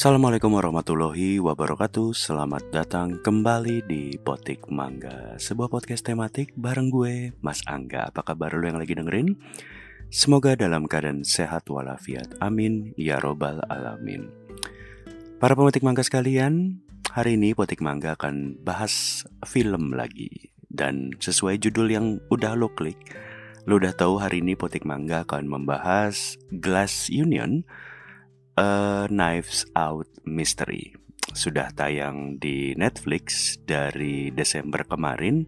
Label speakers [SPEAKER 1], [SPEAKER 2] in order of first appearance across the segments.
[SPEAKER 1] Assalamualaikum warahmatullahi wabarakatuh. Selamat datang kembali di Potik Mangga Sebuah podcast tematik bareng gue, Mas Angga. Apa kabar lo yang lagi dengerin? Semoga dalam keadaan sehat walafiat. Amin. Ya Robbal Alamin. Para pemetik mangga sekalian Hari ini Potik Mangga akan bahas film lagi. Dan sesuai judul yang udah lo klik Lo udah tahu hari ini Potik Mangga akan membahas Glass Union A Knives Out Mystery sudah tayang di Netflix dari Desember kemarin.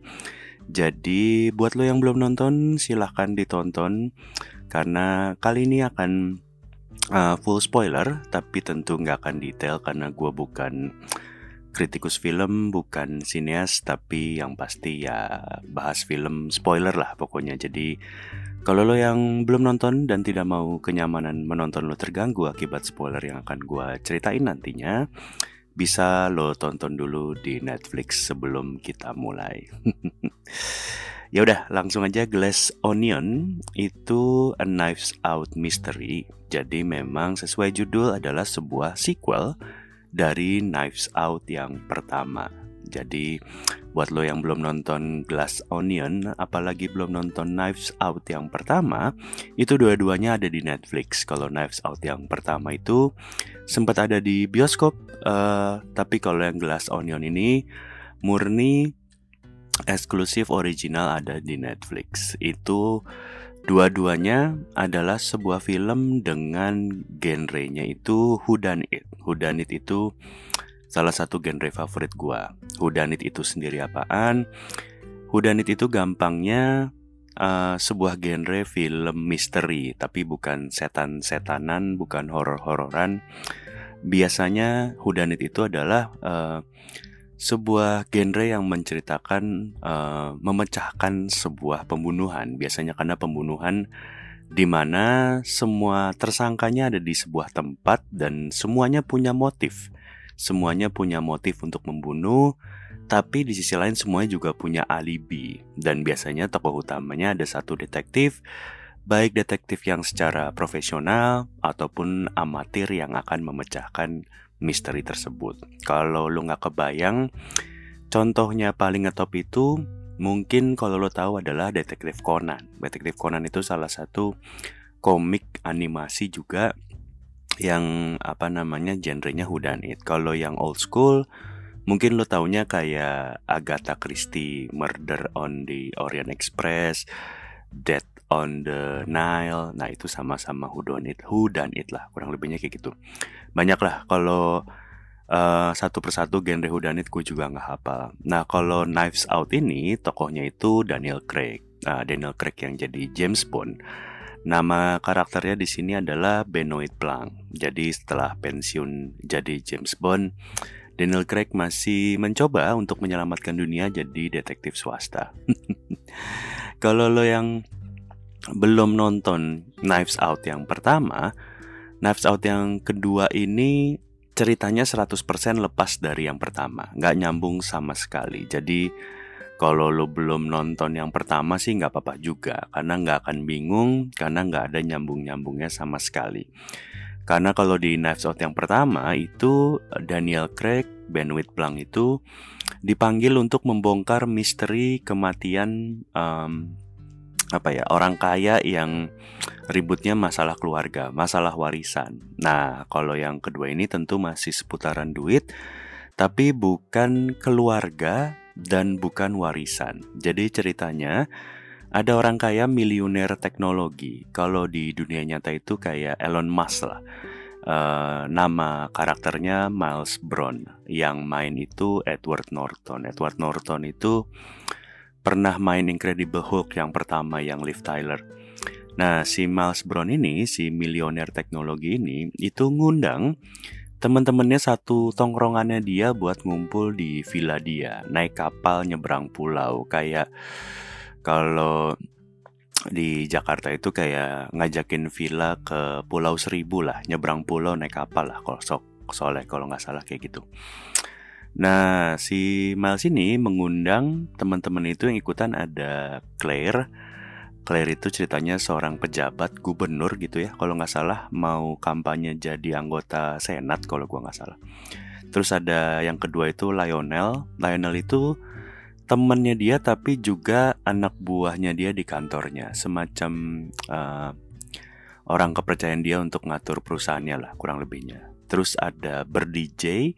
[SPEAKER 1] Jadi buat lo yang belum nonton silahkan ditonton karena kali ini akan uh, full spoiler tapi tentu nggak akan detail karena gue bukan kritikus film, bukan sineas tapi yang pasti ya bahas film spoiler lah pokoknya. Jadi kalau lo yang belum nonton dan tidak mau kenyamanan menonton lo terganggu akibat spoiler yang akan gue ceritain nantinya, bisa lo tonton dulu di Netflix sebelum kita mulai. ya udah, langsung aja Glass Onion itu A Knives Out Mystery. Jadi memang sesuai judul adalah sebuah sequel dari Knives Out yang pertama. Jadi buat lo yang belum nonton Glass Onion, apalagi belum nonton Knives Out yang pertama, itu dua-duanya ada di Netflix. Kalau Knives Out yang pertama itu sempat ada di bioskop, uh, tapi kalau yang Glass Onion ini murni eksklusif original ada di Netflix. Itu dua-duanya adalah sebuah film dengan genrenya itu whodunit. Whodunit itu salah satu genre favorit gua. Hudanit itu sendiri apaan? Hudanit itu gampangnya uh, sebuah genre film misteri, tapi bukan setan-setanan, bukan horor-hororan. Biasanya Hudanit itu adalah uh, sebuah genre yang menceritakan uh, memecahkan sebuah pembunuhan. Biasanya karena pembunuhan di mana semua tersangkanya ada di sebuah tempat dan semuanya punya motif semuanya punya motif untuk membunuh, tapi di sisi lain semuanya juga punya alibi. Dan biasanya tokoh utamanya ada satu detektif, baik detektif yang secara profesional ataupun amatir yang akan memecahkan misteri tersebut. Kalau lo nggak kebayang, contohnya paling ngetop itu mungkin kalau lo tahu adalah detektif Conan. Detektif Conan itu salah satu komik animasi juga yang apa namanya genrenya whodunit. Kalau yang old school mungkin lo taunya kayak Agatha Christie, Murder on the Orient Express, Death on the Nile. Nah, itu sama-sama whodunit, whodunit lah, kurang lebihnya kayak gitu. Banyak lah kalau uh, satu persatu genre whodunit gue juga nggak hafal. Nah, kalau Knives Out ini tokohnya itu Daniel Craig. Uh, Daniel Craig yang jadi James Bond. Nama karakternya di sini adalah Benoit Blanc. Jadi setelah pensiun jadi James Bond, Daniel Craig masih mencoba untuk menyelamatkan dunia jadi detektif swasta. Kalau lo yang belum nonton Knives Out yang pertama, Knives Out yang kedua ini ceritanya 100% lepas dari yang pertama, nggak nyambung sama sekali. Jadi kalau lo belum nonton yang pertama sih nggak apa-apa juga karena nggak akan bingung karena nggak ada nyambung-nyambungnya sama sekali. Karena kalau di Knives Out yang pertama itu Daniel Craig, Benoit Blanc itu dipanggil untuk membongkar misteri kematian um, apa ya orang kaya yang ributnya masalah keluarga, masalah warisan. Nah, kalau yang kedua ini tentu masih seputaran duit, tapi bukan keluarga dan bukan warisan. Jadi ceritanya ada orang kaya miliuner teknologi. Kalau di dunia nyata itu kayak Elon Musk lah. Uh, nama karakternya Miles Brown yang main itu Edward Norton. Edward Norton itu pernah main Incredible Hulk yang pertama yang Liv Tyler. Nah, si Miles Brown ini, si milioner teknologi ini, itu ngundang temen-temennya satu tongkrongannya dia buat ngumpul di villa dia. Naik kapal nyebrang pulau. Kayak kalau di Jakarta itu kayak ngajakin villa ke Pulau Seribu lah. Nyebrang pulau naik kapal lah kalau sok soalnya kalau nggak salah kayak gitu. Nah si Miles ini mengundang teman-teman itu yang ikutan ada Claire Claire itu ceritanya seorang pejabat gubernur gitu ya. Kalau nggak salah mau kampanye jadi anggota senat kalau gua nggak salah. Terus ada yang kedua itu Lionel. Lionel itu temennya dia tapi juga anak buahnya dia di kantornya. Semacam uh, orang kepercayaan dia untuk ngatur perusahaannya lah kurang lebihnya. Terus ada ber DJ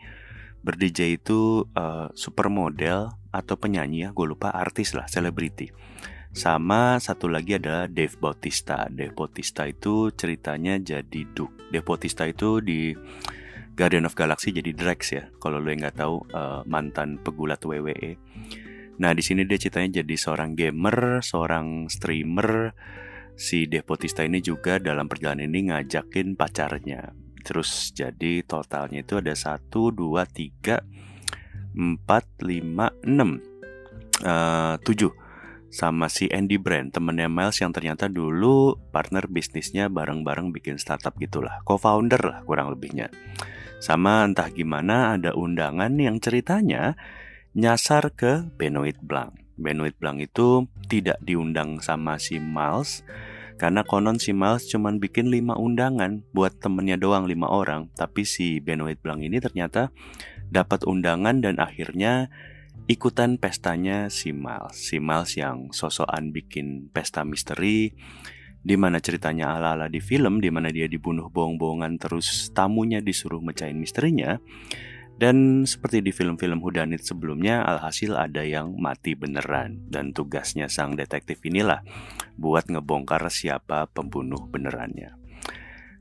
[SPEAKER 1] ber DJ itu uh, supermodel atau penyanyi ya gue lupa artis lah selebriti sama satu lagi adalah Dave Bautista. Dave Bautista itu ceritanya jadi Duke. Dave Bautista itu di Guardian of Galaxy jadi Drax ya. Kalau lo yang nggak tahu uh, mantan pegulat WWE. Nah di sini dia ceritanya jadi seorang gamer, seorang streamer. Si Dave Bautista ini juga dalam perjalanan ini ngajakin pacarnya. Terus jadi totalnya itu ada satu, dua, tiga, empat, lima, enam, uh, tujuh sama si Andy Brand, temennya Miles yang ternyata dulu partner bisnisnya bareng-bareng bikin startup gitulah, co-founder lah kurang lebihnya. Sama entah gimana ada undangan yang ceritanya nyasar ke Benoit Blanc. Benoit Blanc itu tidak diundang sama si Miles karena konon si Miles cuma bikin lima undangan buat temennya doang lima orang, tapi si Benoit Blanc ini ternyata dapat undangan dan akhirnya ikutan pestanya si Miles. Si Miles yang sosokan bikin pesta misteri di mana ceritanya ala-ala di film di mana dia dibunuh bohong-bohongan terus tamunya disuruh mecahin misterinya. Dan seperti di film-film Hudanit sebelumnya, alhasil ada yang mati beneran. Dan tugasnya sang detektif inilah buat ngebongkar siapa pembunuh benerannya.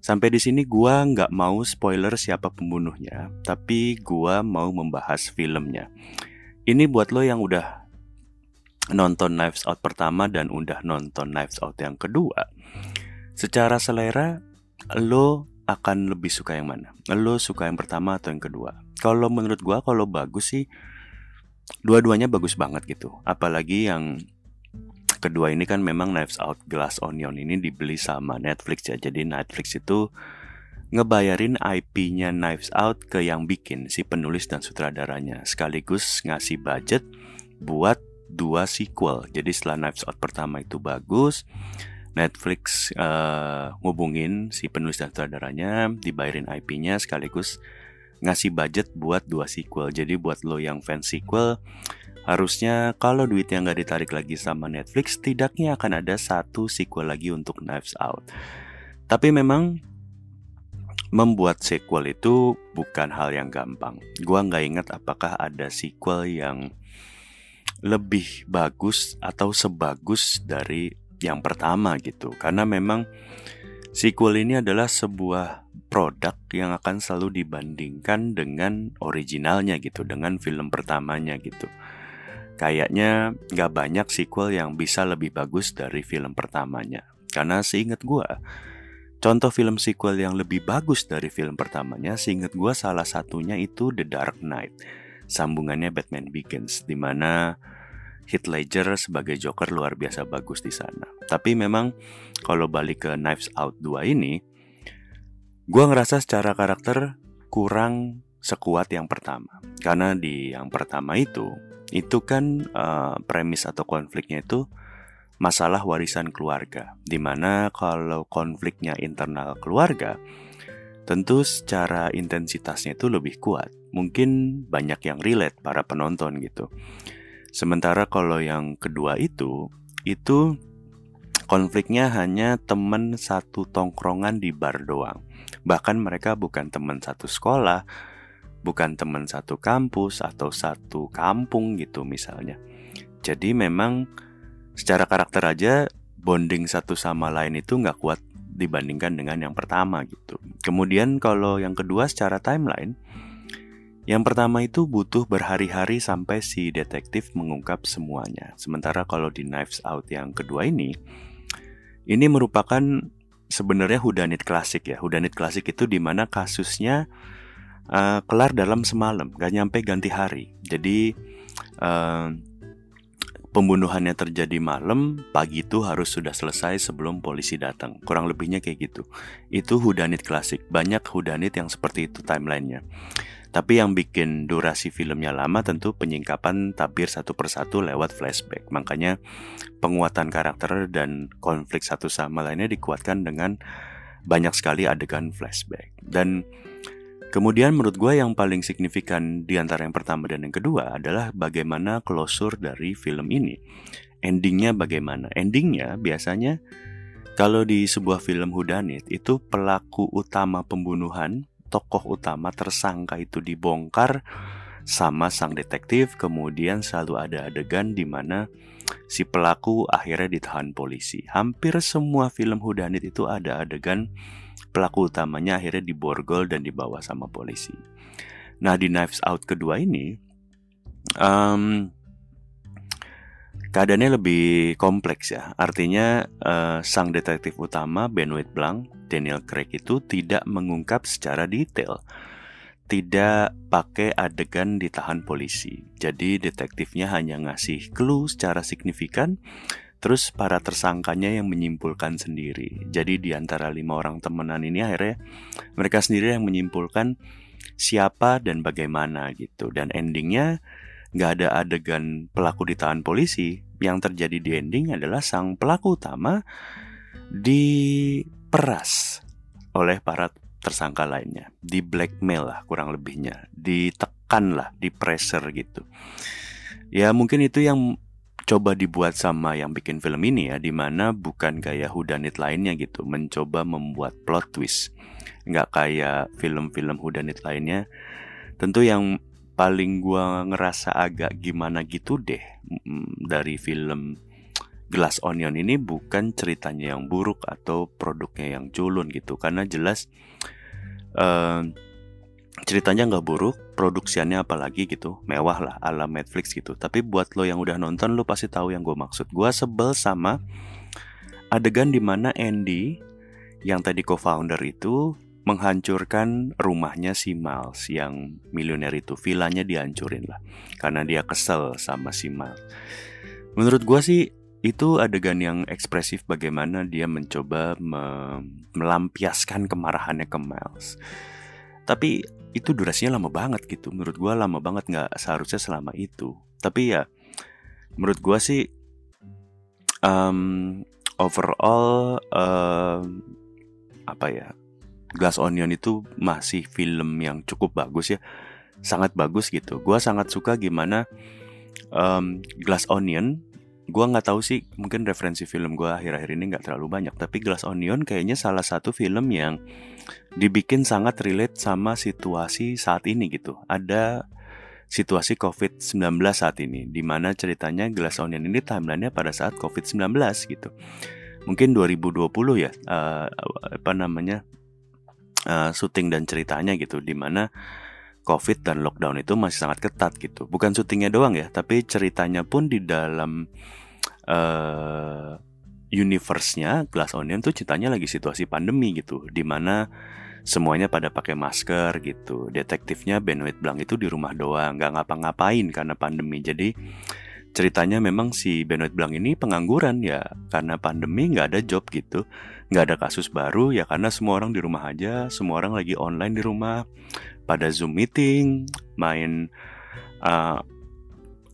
[SPEAKER 1] Sampai di sini gua nggak mau spoiler siapa pembunuhnya, tapi gua mau membahas filmnya. Ini buat lo yang udah nonton Knives Out pertama dan udah nonton Knives Out yang kedua. Secara selera, lo akan lebih suka yang mana? Lo suka yang pertama atau yang kedua? Kalau menurut gua kalau bagus sih dua-duanya bagus banget gitu. Apalagi yang kedua ini kan memang Knives Out Glass Onion ini dibeli sama Netflix ya. Jadi Netflix itu ngebayarin IP-nya Knives Out ke yang bikin si penulis dan sutradaranya sekaligus ngasih budget buat dua sequel. Jadi setelah Knives Out pertama itu bagus, Netflix uh, ngubungin si penulis dan sutradaranya, dibayarin IP-nya sekaligus ngasih budget buat dua sequel. Jadi buat lo yang fans sequel, harusnya kalau duitnya nggak ditarik lagi sama Netflix, tidaknya akan ada satu sequel lagi untuk Knives Out. Tapi memang membuat sequel itu bukan hal yang gampang. Gua nggak ingat apakah ada sequel yang lebih bagus atau sebagus dari yang pertama gitu. Karena memang sequel ini adalah sebuah produk yang akan selalu dibandingkan dengan originalnya gitu, dengan film pertamanya gitu. Kayaknya nggak banyak sequel yang bisa lebih bagus dari film pertamanya. Karena seingat gue, Contoh film sequel yang lebih bagus dari film pertamanya, seingat gue salah satunya itu The Dark Knight, sambungannya Batman Begins, di mana Heath Ledger sebagai Joker luar biasa bagus di sana. Tapi memang kalau balik ke Knives Out 2 ini, gue ngerasa secara karakter kurang sekuat yang pertama. Karena di yang pertama itu, itu kan uh, premis atau konfliknya itu masalah warisan keluarga, di mana kalau konfliknya internal keluarga, tentu secara intensitasnya itu lebih kuat. Mungkin banyak yang relate para penonton gitu. Sementara kalau yang kedua itu, itu konfliknya hanya teman satu tongkrongan di bar doang. Bahkan mereka bukan teman satu sekolah, bukan teman satu kampus atau satu kampung gitu misalnya. Jadi memang secara karakter aja bonding satu sama lain itu nggak kuat dibandingkan dengan yang pertama gitu. Kemudian kalau yang kedua secara timeline, yang pertama itu butuh berhari-hari sampai si detektif mengungkap semuanya. Sementara kalau di Knives Out yang kedua ini, ini merupakan sebenarnya hudanit klasik ya. Hudanit klasik itu di mana kasusnya uh, kelar dalam semalam, gak nyampe ganti hari. Jadi uh, pembunuhannya terjadi malam, pagi itu harus sudah selesai sebelum polisi datang. Kurang lebihnya kayak gitu. Itu hudanit klasik. Banyak hudanit yang seperti itu timelinenya. Tapi yang bikin durasi filmnya lama tentu penyingkapan tabir satu persatu lewat flashback. Makanya penguatan karakter dan konflik satu sama lainnya dikuatkan dengan banyak sekali adegan flashback. Dan kemudian menurut gue yang paling signifikan di antara yang pertama dan yang kedua adalah bagaimana closure dari film ini. Endingnya bagaimana? Endingnya biasanya kalau di sebuah film Hudanit itu pelaku utama pembunuhan tokoh utama tersangka itu dibongkar sama sang detektif, kemudian selalu ada adegan di mana si pelaku akhirnya ditahan polisi. Hampir semua film Hudanit itu ada adegan pelaku utamanya akhirnya diborgol dan dibawa sama polisi. Nah di Knives Out kedua ini, um, keadaannya lebih kompleks ya. Artinya uh, sang detektif utama Benoit Blanc Daniel Craig itu tidak mengungkap secara detail tidak pakai adegan ditahan polisi. Jadi detektifnya hanya ngasih clue secara signifikan, terus para tersangkanya yang menyimpulkan sendiri. Jadi di antara lima orang temenan ini akhirnya mereka sendiri yang menyimpulkan siapa dan bagaimana gitu. Dan endingnya nggak ada adegan pelaku ditahan polisi. Yang terjadi di ending adalah sang pelaku utama diperas oleh para tersangka lainnya, di blackmail lah kurang lebihnya, ditekan lah, di pressure gitu. Ya mungkin itu yang coba dibuat sama yang bikin film ini ya, di mana bukan kayak hudanit lainnya gitu, mencoba membuat plot twist, nggak kayak film-film hudanit lainnya. Tentu yang paling gua ngerasa agak gimana gitu deh dari film Glass Onion ini bukan ceritanya yang buruk atau produknya yang culun gitu karena jelas uh, ceritanya nggak buruk produksiannya apalagi gitu mewah lah ala Netflix gitu. Tapi buat lo yang udah nonton lo pasti tahu yang gue maksud. Gue sebel sama adegan di mana Andy yang tadi co-founder itu menghancurkan rumahnya si Miles yang milioner itu. Villanya dihancurin lah karena dia kesel sama si Miles. Menurut gue sih itu adegan yang ekspresif bagaimana dia mencoba me melampiaskan kemarahannya ke Miles. Tapi itu durasinya lama banget gitu. Menurut gue lama banget nggak seharusnya selama itu. Tapi ya menurut gue sih um, overall um, apa ya Glass Onion itu masih film yang cukup bagus ya, sangat bagus gitu. Gue sangat suka gimana um, Glass Onion Gua nggak tahu sih, mungkin referensi film gue akhir-akhir ini nggak terlalu banyak. Tapi Glass Onion kayaknya salah satu film yang dibikin sangat relate sama situasi saat ini gitu. Ada situasi COVID-19 saat ini, di mana ceritanya Glass Onion ini timelinenya pada saat COVID-19 gitu. Mungkin 2020 ya, uh, apa namanya, uh, syuting dan ceritanya gitu, di mana COVID dan lockdown itu masih sangat ketat gitu. Bukan syutingnya doang ya, tapi ceritanya pun di dalam uh, universe-nya Glass Onion tuh ceritanya lagi situasi pandemi gitu, di mana semuanya pada pakai masker gitu. Detektifnya Benoit Blanc itu di rumah doang, nggak ngapa-ngapain karena pandemi. Jadi ceritanya memang si Benoit Blanc ini pengangguran ya karena pandemi nggak ada job gitu nggak ada kasus baru ya karena semua orang di rumah aja semua orang lagi online di rumah pada Zoom meeting, main uh,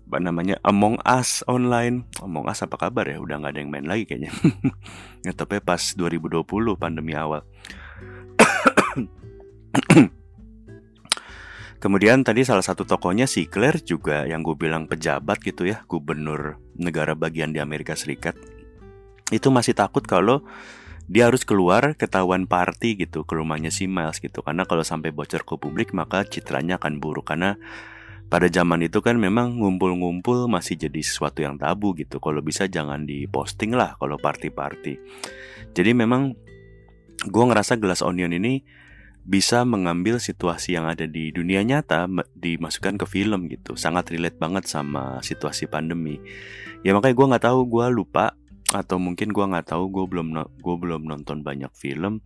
[SPEAKER 1] apa namanya Among Us online. Among Us apa kabar ya? Udah nggak ada yang main lagi kayaknya. ya, tapi pas 2020 pandemi awal. Kemudian tadi salah satu tokonya si Claire juga yang gue bilang pejabat gitu ya, gubernur negara bagian di Amerika Serikat. Itu masih takut kalau dia harus keluar ketahuan party gitu ke rumahnya si Miles gitu karena kalau sampai bocor ke publik maka citranya akan buruk karena pada zaman itu kan memang ngumpul-ngumpul masih jadi sesuatu yang tabu gitu. Kalau bisa jangan diposting lah kalau party-party. Jadi memang gue ngerasa Glass Onion ini bisa mengambil situasi yang ada di dunia nyata dimasukkan ke film gitu. Sangat relate banget sama situasi pandemi. Ya makanya gue nggak tahu gue lupa atau mungkin gue nggak tahu gue belum gue belum nonton banyak film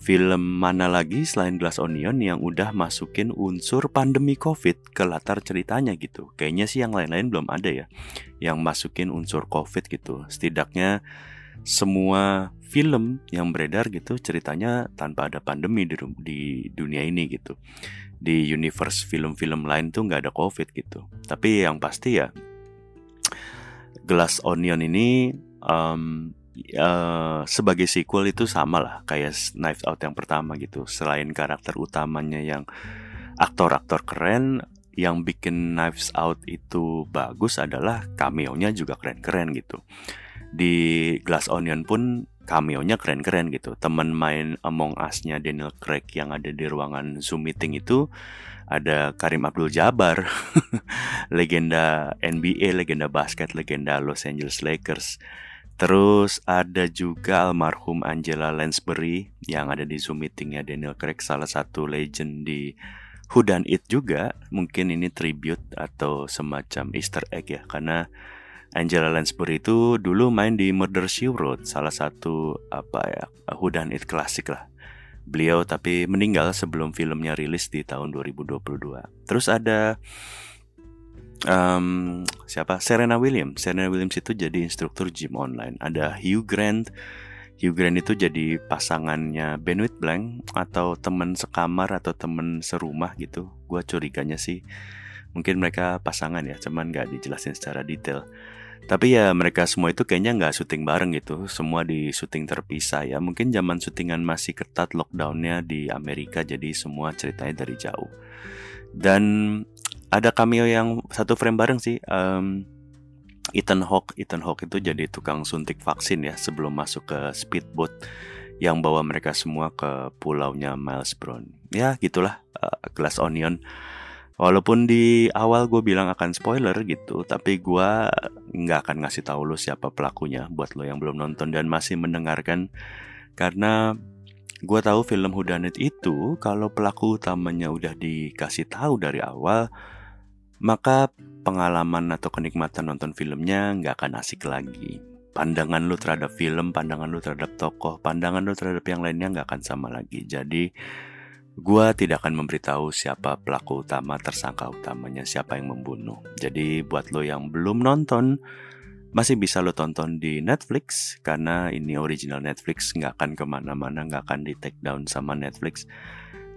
[SPEAKER 1] film mana lagi selain Glass Onion yang udah masukin unsur pandemi COVID ke latar ceritanya gitu. Kayaknya sih yang lain-lain belum ada ya yang masukin unsur COVID gitu. Setidaknya semua film yang beredar gitu ceritanya tanpa ada pandemi di, di dunia ini gitu. di universe film-film lain tuh nggak ada covid gitu tapi yang pasti ya Glass Onion ini um, uh, sebagai sequel itu sama lah kayak Knives Out yang pertama gitu selain karakter utamanya yang aktor-aktor keren yang bikin Knives Out itu bagus adalah cameo-nya juga keren-keren gitu di Glass Onion pun cameo-nya keren-keren gitu. Teman main Among Us-nya Daniel Craig yang ada di ruangan Zoom meeting itu ada Karim Abdul Jabbar, legenda NBA, legenda basket, legenda Los Angeles Lakers. Terus ada juga almarhum Angela Lansbury yang ada di Zoom meetingnya Daniel Craig, salah satu legend di Who Done It juga. Mungkin ini tribute atau semacam Easter egg ya, karena Angela Lansbury itu dulu main di Murder She Wrote, salah satu apa ya, hudan it klasik lah. Beliau tapi meninggal sebelum filmnya rilis di tahun 2022. Terus ada um, siapa? Serena Williams. Serena Williams itu jadi instruktur gym online. Ada Hugh Grant. Hugh Grant itu jadi pasangannya Benoit Blanc atau teman sekamar atau teman serumah gitu. Gua curiganya sih mungkin mereka pasangan ya, cuman nggak dijelasin secara detail. Tapi ya mereka semua itu kayaknya nggak syuting bareng gitu, semua di syuting terpisah ya. Mungkin zaman syutingan masih ketat lockdownnya di Amerika, jadi semua ceritanya dari jauh. Dan ada cameo yang satu frame bareng sih. Um, Ethan Hawke, Ethan Hawke itu jadi tukang suntik vaksin ya sebelum masuk ke speedboat yang bawa mereka semua ke pulaunya Miles Brown. Ya gitulah, uh, Glass Onion. Walaupun di awal gue bilang akan spoiler gitu, tapi gue nggak akan ngasih tahu lo siapa pelakunya buat lo yang belum nonton dan masih mendengarkan. Karena gue tahu film Hudanet itu kalau pelaku utamanya udah dikasih tahu dari awal, maka pengalaman atau kenikmatan nonton filmnya nggak akan asik lagi. Pandangan lo terhadap film, pandangan lo terhadap tokoh, pandangan lo terhadap yang lainnya nggak akan sama lagi. Jadi Gua tidak akan memberitahu siapa pelaku utama, tersangka utamanya, siapa yang membunuh. Jadi buat lo yang belum nonton, masih bisa lo tonton di Netflix karena ini original Netflix nggak akan ke mana-mana nggak akan di take down sama Netflix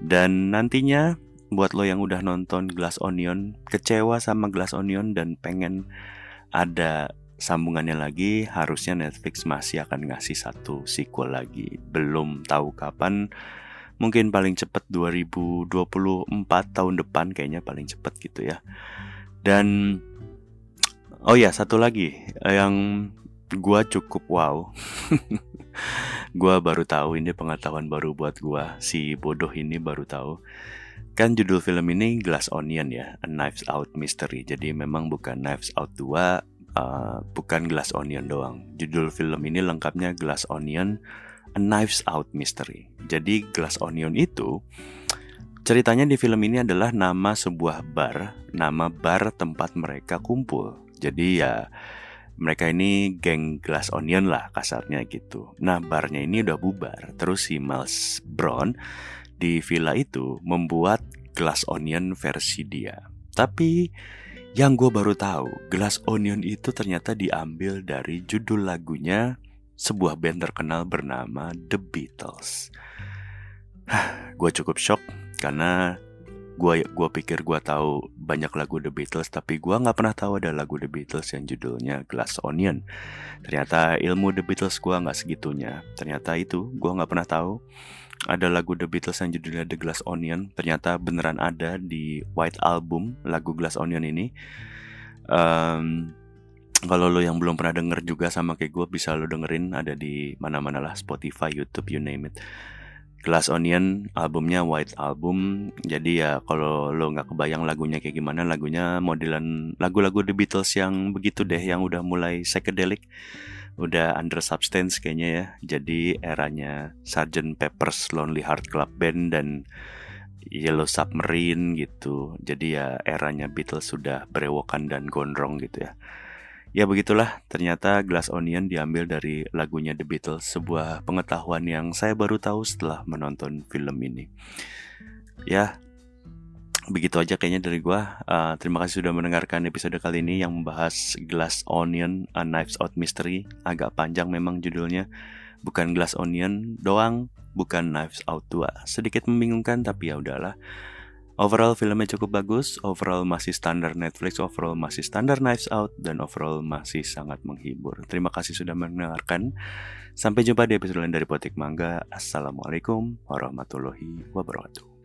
[SPEAKER 1] dan nantinya buat lo yang udah nonton Glass Onion kecewa sama Glass Onion dan pengen ada sambungannya lagi harusnya Netflix masih akan ngasih satu sequel lagi belum tahu kapan mungkin paling cepat 2024 tahun depan kayaknya paling cepat gitu ya. Dan oh ya satu lagi yang gua cukup wow. gua baru tahu ini pengetahuan baru buat gua si bodoh ini baru tahu. Kan judul film ini Glass Onion ya, A Knives Out Mystery. Jadi memang bukan Knives Out 2, uh, bukan Glass Onion doang. Judul film ini lengkapnya Glass Onion A Knives Out Mystery. Jadi Glass Onion itu ceritanya di film ini adalah nama sebuah bar, nama bar tempat mereka kumpul. Jadi ya mereka ini geng Glass Onion lah kasarnya gitu. Nah barnya ini udah bubar. Terus si Miles Brown di villa itu membuat Glass Onion versi dia. Tapi yang gue baru tahu, Glass Onion itu ternyata diambil dari judul lagunya sebuah band terkenal bernama The Beatles. gue cukup shock karena gue gua pikir gue tahu banyak lagu The Beatles tapi gue nggak pernah tahu ada lagu The Beatles yang judulnya Glass Onion. Ternyata ilmu The Beatles gue nggak segitunya. Ternyata itu gue nggak pernah tahu ada lagu The Beatles yang judulnya The Glass Onion. Ternyata beneran ada di White Album lagu Glass Onion ini. Um, kalau lo yang belum pernah denger juga sama kayak gue bisa lo dengerin ada di mana-mana lah Spotify, YouTube, you name it. Glass Onion albumnya White Album jadi ya kalau lo nggak kebayang lagunya kayak gimana lagunya modelan lagu-lagu The Beatles yang begitu deh yang udah mulai psychedelic udah under substance kayaknya ya jadi eranya Sgt. Pepper's Lonely Heart Club Band dan Yellow Submarine gitu jadi ya eranya Beatles sudah berewokan dan gondrong gitu ya Ya begitulah, ternyata Glass Onion diambil dari lagunya The Beatles, sebuah pengetahuan yang saya baru tahu setelah menonton film ini. Ya, begitu aja kayaknya dari gua. Uh, terima kasih sudah mendengarkan episode kali ini yang membahas Glass Onion, A Knives Out Mystery. Agak panjang memang judulnya. Bukan Glass Onion doang, bukan Knives Out 2. Sedikit membingungkan tapi ya udahlah. Overall filmnya cukup bagus, overall masih standar Netflix, overall masih standar Knives Out, dan overall masih sangat menghibur. Terima kasih sudah mendengarkan. Sampai jumpa di episode lain dari Potik Mangga. Assalamualaikum warahmatullahi wabarakatuh.